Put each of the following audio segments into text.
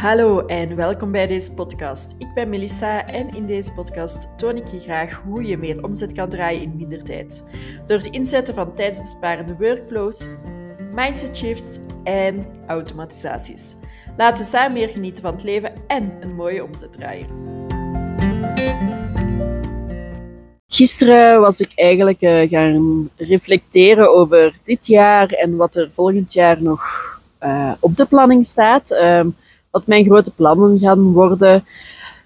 Hallo en welkom bij deze podcast. Ik ben Melissa en in deze podcast toon ik je graag hoe je meer omzet kan draaien in minder tijd. Door het inzetten van tijdsbesparende workflows, mindset shifts en automatisaties. Laten we samen meer genieten van het leven en een mooie omzet draaien. Gisteren was ik eigenlijk uh, gaan reflecteren over dit jaar en wat er volgend jaar nog uh, op de planning staat. Um, wat mijn grote plannen gaan worden.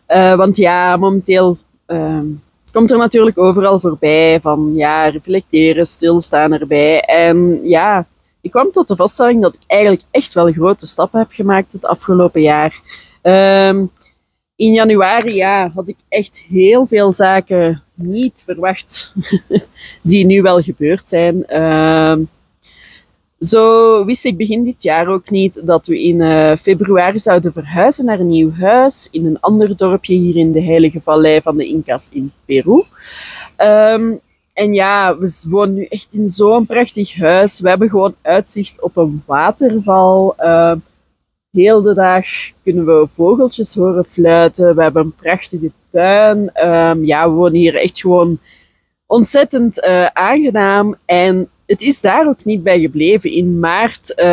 Uh, want ja, momenteel ehm, komt er natuurlijk overal voorbij van ja, reflecteren, stilstaan erbij. En ja, ik kwam tot de vaststelling dat ik eigenlijk echt wel grote stappen heb gemaakt het afgelopen jaar. Um, in januari ja, had ik echt heel veel zaken niet verwacht die nu wel gebeurd zijn. Uh, zo wist ik begin dit jaar ook niet dat we in uh, februari zouden verhuizen naar een nieuw huis in een ander dorpje hier in de Heilige Vallei van de Incas in Peru. Um, en ja, we wonen nu echt in zo'n prachtig huis. We hebben gewoon uitzicht op een waterval. Uh, heel de dag kunnen we vogeltjes horen fluiten. We hebben een prachtige tuin. Um, ja, we wonen hier echt gewoon ontzettend uh, aangenaam. En het is daar ook niet bij gebleven. In maart uh,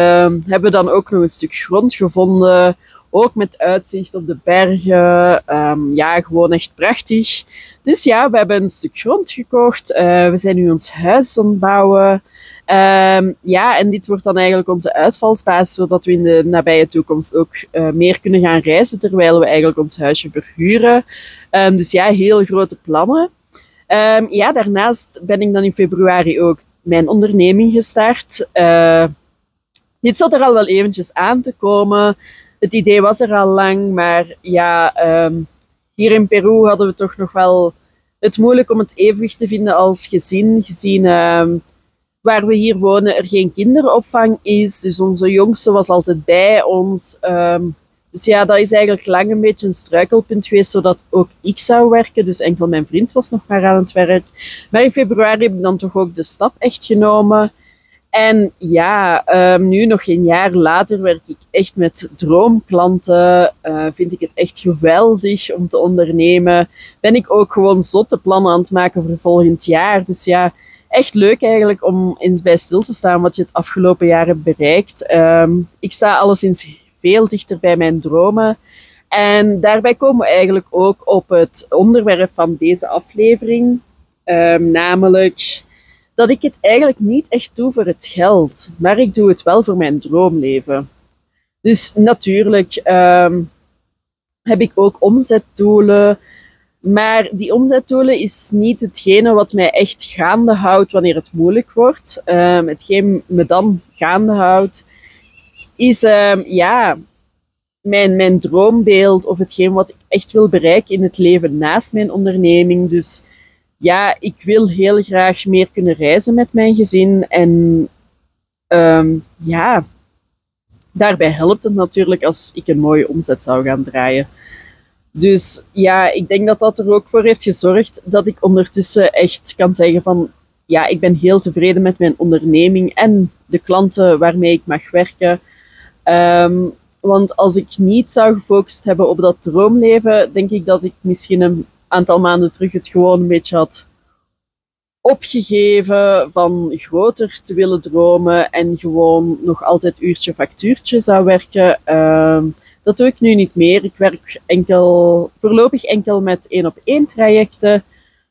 hebben we dan ook nog een stuk grond gevonden. Ook met uitzicht op de bergen. Um, ja, gewoon echt prachtig. Dus ja, we hebben een stuk grond gekocht. Uh, we zijn nu ons huis aan het bouwen. Um, ja, en dit wordt dan eigenlijk onze uitvalsbasis, zodat we in de nabije toekomst ook uh, meer kunnen gaan reizen, terwijl we eigenlijk ons huisje verhuren. Dus ja, heel grote plannen. Ja, daarnaast ben ik dan in februari ook mijn onderneming gestart. Uh, dit zat er al wel eventjes aan te komen. Het idee was er al lang, maar ja, um, hier in Peru hadden we toch nog wel het moeilijk om het evenwicht te vinden als gezin, gezien um, waar we hier wonen er geen kinderopvang is. Dus onze jongste was altijd bij ons. Um, dus ja, dat is eigenlijk lang een beetje een struikelpunt geweest, zodat ook ik zou werken. Dus enkel mijn vriend was nog maar aan het werk. Maar in februari heb ik dan toch ook de stap echt genomen. En ja, um, nu nog een jaar later werk ik echt met droomklanten. Uh, vind ik het echt geweldig om te ondernemen. Ben ik ook gewoon zotte plannen aan het maken voor volgend jaar. Dus ja, echt leuk eigenlijk om eens bij stil te staan wat je het afgelopen jaar hebt bereikt. Um, ik sta alleszins veel dichter bij mijn dromen. En daarbij komen we eigenlijk ook op het onderwerp van deze aflevering, um, namelijk dat ik het eigenlijk niet echt doe voor het geld, maar ik doe het wel voor mijn droomleven. Dus natuurlijk um, heb ik ook omzetdoelen, maar die omzetdoelen is niet hetgene wat mij echt gaande houdt wanneer het moeilijk wordt. Um, hetgeen me dan gaande houdt, is um, ja, mijn, mijn droombeeld of hetgeen wat ik echt wil bereiken in het leven naast mijn onderneming. Dus ja, ik wil heel graag meer kunnen reizen met mijn gezin. En um, ja, daarbij helpt het natuurlijk als ik een mooie omzet zou gaan draaien. Dus ja, ik denk dat dat er ook voor heeft gezorgd dat ik ondertussen echt kan zeggen van ja, ik ben heel tevreden met mijn onderneming en de klanten waarmee ik mag werken. Um, want als ik niet zou gefocust hebben op dat droomleven, denk ik dat ik misschien een aantal maanden terug het gewoon een beetje had opgegeven van groter te willen dromen en gewoon nog altijd uurtje factuurtje zou werken. Uh, dat doe ik nu niet meer. Ik werk enkel, voorlopig enkel met één op één trajecten,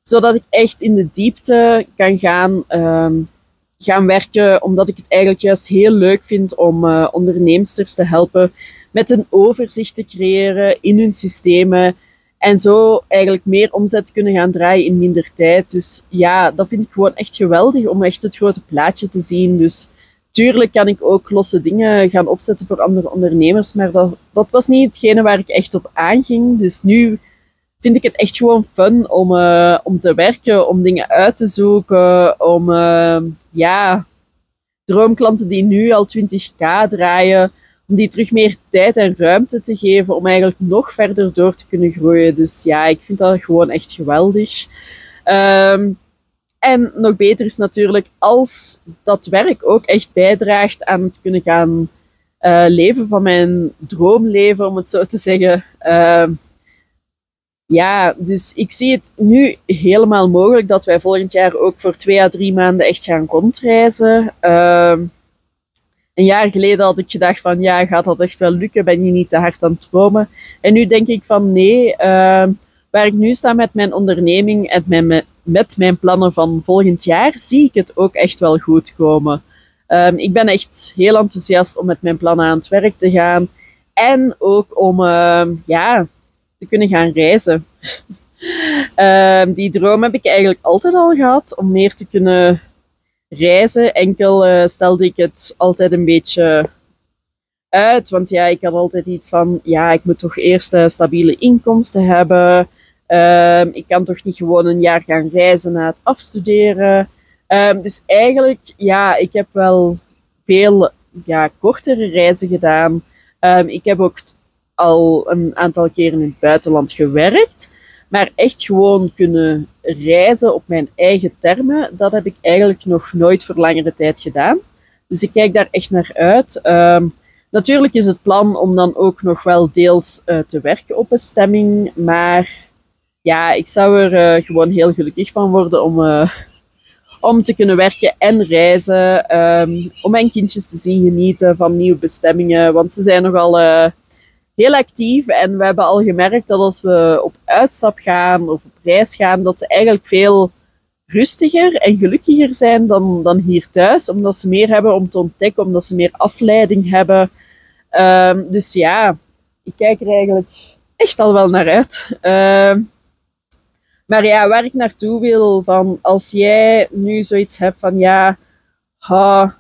zodat ik echt in de diepte kan gaan. Uh, gaan werken, omdat ik het eigenlijk juist heel leuk vind om uh, onderneemsters te helpen met een overzicht te creëren in hun systemen en zo eigenlijk meer omzet kunnen gaan draaien in minder tijd. Dus ja, dat vind ik gewoon echt geweldig om echt het grote plaatje te zien. Dus tuurlijk kan ik ook losse dingen gaan opzetten voor andere ondernemers, maar dat, dat was niet hetgene waar ik echt op aanging. Dus nu vind ik het echt gewoon fun om, uh, om te werken, om dingen uit te zoeken, om uh, ja, droomklanten die nu al 20k draaien, om die terug meer tijd en ruimte te geven om eigenlijk nog verder door te kunnen groeien. Dus ja, ik vind dat gewoon echt geweldig. Um, en nog beter is natuurlijk als dat werk ook echt bijdraagt aan het kunnen gaan uh, leven van mijn droomleven, om het zo te zeggen. Uh, ja, dus ik zie het nu helemaal mogelijk dat wij volgend jaar ook voor twee à drie maanden echt gaan rondreizen. Uh, een jaar geleden had ik gedacht van ja, gaat dat echt wel lukken? Ben je niet te hard aan het dromen? En nu denk ik van nee, ehm, waar ik nu sta met mijn onderneming en met, mijn plannen van volgend jaar, zie ik het ook echt wel goed komen. Um, ik ben echt heel enthousiast om met mijn plannen aan het werk te gaan. En ook om ja, te kunnen gaan reizen. um, die droom heb ik eigenlijk altijd al gehad om meer te kunnen reizen. Enkel uh, stelde ik het altijd een beetje uit. Want ja, ik had altijd iets van, ja, ik moet toch eerst stabiele inkomsten hebben. Um, ik kan toch niet gewoon een jaar gaan reizen na het afstuderen. Um, dus eigenlijk, ja, ik heb wel veel ja, kortere reizen gedaan. Ik heb ook al een aantal keren in het buitenland gewerkt. Maar echt gewoon kunnen reizen op mijn eigen termen, dat heb ik eigenlijk nog nooit voor langere tijd gedaan. Dus ik kijk daar echt naar uit. Um, natuurlijk is het plan om dan ook nog wel deels uh, te werken op bestemming. Maar ja, ik zou er uh, gewoon heel gelukkig van worden om, uh, om te kunnen werken en reizen. Um, om mijn kindjes te zien genieten van nieuwe bestemmingen. Want ze zijn nogal heel actief. En we hebben al gemerkt dat als we op uitstap gaan of op reis gaan, dat ze eigenlijk veel rustiger en gelukkiger zijn dan, dan hier thuis. Omdat ze meer hebben om te ontdekken, omdat ze meer afleiding hebben. Um, dus ja, ik kijk er eigenlijk echt al wel naar uit. Uh, maar ja, waar ik naartoe wil, van als jij nu zoiets hebt van ja, ha,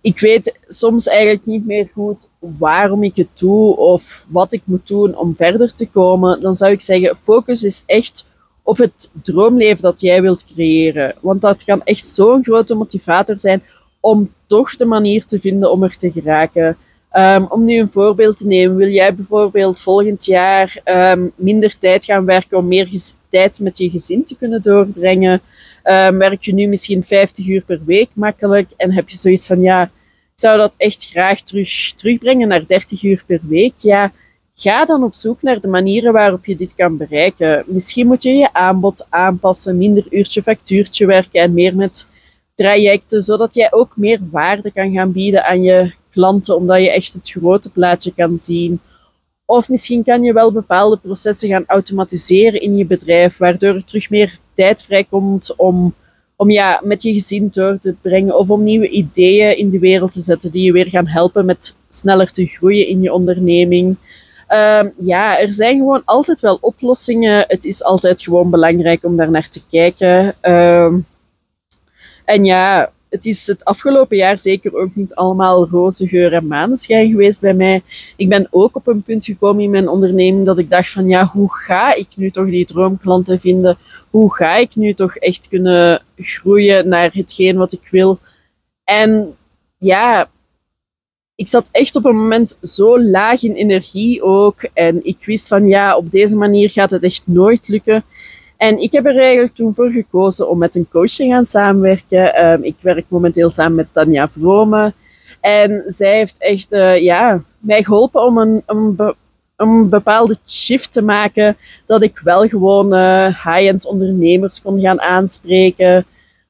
ik weet soms eigenlijk niet meer goed waarom ik het doe of wat ik moet doen om verder te komen, dan zou ik zeggen, focus is echt op het droomleven dat jij wilt creëren. Want dat kan echt zo'n grote motivator zijn om toch de manier te vinden om er te geraken. Um, om nu een voorbeeld te nemen, wil jij bijvoorbeeld volgend jaar um, minder tijd gaan werken om meer tijd met je gezin te kunnen doorbrengen? Um, werk je nu misschien 50 uur per week makkelijk en heb je zoiets van ja, zou dat echt graag terug, terugbrengen naar 30 uur per week. Ja, ga dan op zoek naar de manieren waarop je dit kan bereiken. Misschien moet je je aanbod aanpassen, minder uurtje factuurtje werken en meer met trajecten, zodat jij ook meer waarde kan gaan bieden aan je klanten, omdat je echt het grote plaatje kan zien. Of misschien kan je wel bepaalde processen gaan automatiseren in je bedrijf, waardoor er terug meer tijd vrijkomt om om ja, met je gezin door te brengen of om nieuwe ideeën in de wereld te zetten die je weer gaan helpen met sneller te groeien in je onderneming. Um, ja, er zijn gewoon altijd wel oplossingen. Het is altijd gewoon belangrijk om daar naar te kijken. Um, en ja, het is het afgelopen jaar zeker ook niet allemaal roze geur en maneschijn geweest bij mij. Ik ben ook op een punt gekomen in mijn onderneming dat ik dacht van ja, hoe ga ik nu toch die droomklanten vinden? Hoe ga ik nu toch echt kunnen groeien naar hetgeen wat ik wil? En ja, ik zat echt op een moment zo laag in energie ook. En ik wist van ja, op deze manier gaat het echt nooit lukken. En ik heb er eigenlijk toen voor gekozen om met een coach te gaan samenwerken. Um, ik werk momenteel samen met Tanja Vrome. En zij heeft echt uh, ja, mij geholpen om een, een, be een, bepaalde shift te maken. Dat ik wel gewoon uh, high-end ondernemers kon gaan aanspreken.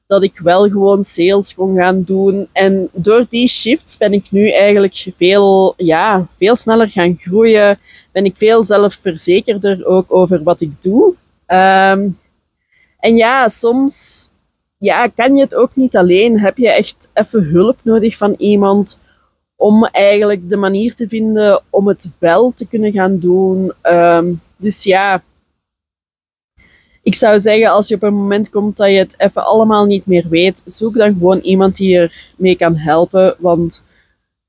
Dat ik wel gewoon sales kon gaan doen. En door die shifts ben ik nu eigenlijk veel, ja, veel sneller gaan groeien. Ben ik veel zelfverzekerder ook over wat ik doe. Um, en ja, soms ja, kan je het ook niet alleen. Heb je echt even hulp nodig van iemand om eigenlijk de manier te vinden om het wel te kunnen gaan doen. Um, dus ja, ik zou zeggen, als je op een moment komt dat je het even allemaal niet meer weet, zoek dan gewoon iemand die er mee kan helpen. Want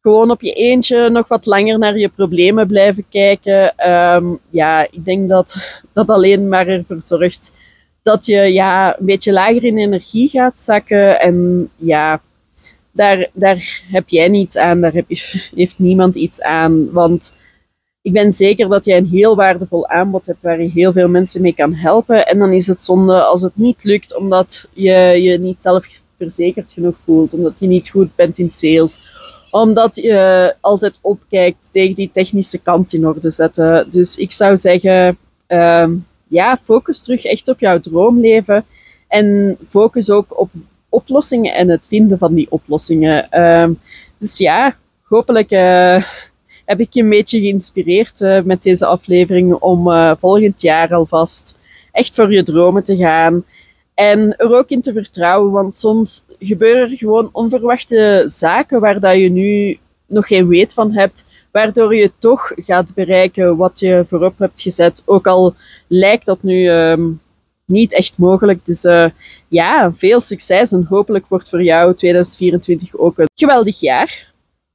gewoon op je eentje nog wat langer naar je problemen blijven kijken. Um, ja, ik denk dat dat alleen maar ervoor zorgt dat je ja, een beetje lager in energie gaat zakken. En ja, daar, daar heb jij niets aan, daar heb je, heeft niemand iets aan. Want ik ben zeker dat jij een heel waardevol aanbod hebt waar je heel veel mensen mee kan helpen. En dan is het zonde als het niet lukt omdat je je niet zelf verzekerd genoeg voelt, omdat je niet goed bent in sales Omdat je altijd opkijkt tegen die technische kant in orde zetten. Dus ik zou zeggen, ehm, ja, focus terug echt op jouw droomleven. En focus ook op oplossingen en het vinden van die oplossingen. Ehm, dus ja, hopelijk uh, heb ik je een beetje geïnspireerd uh, met deze aflevering om uh, volgend jaar alvast echt voor je dromen te gaan. En er ook in te vertrouwen, want soms gebeuren er gewoon onverwachte zaken waar dat je nu nog geen weet van hebt, waardoor je toch gaat bereiken wat je voorop hebt gezet. Ook al lijkt dat nu um, niet echt mogelijk. Dus uh, ja, veel succes en hopelijk wordt voor jou 2024 ook een geweldig jaar.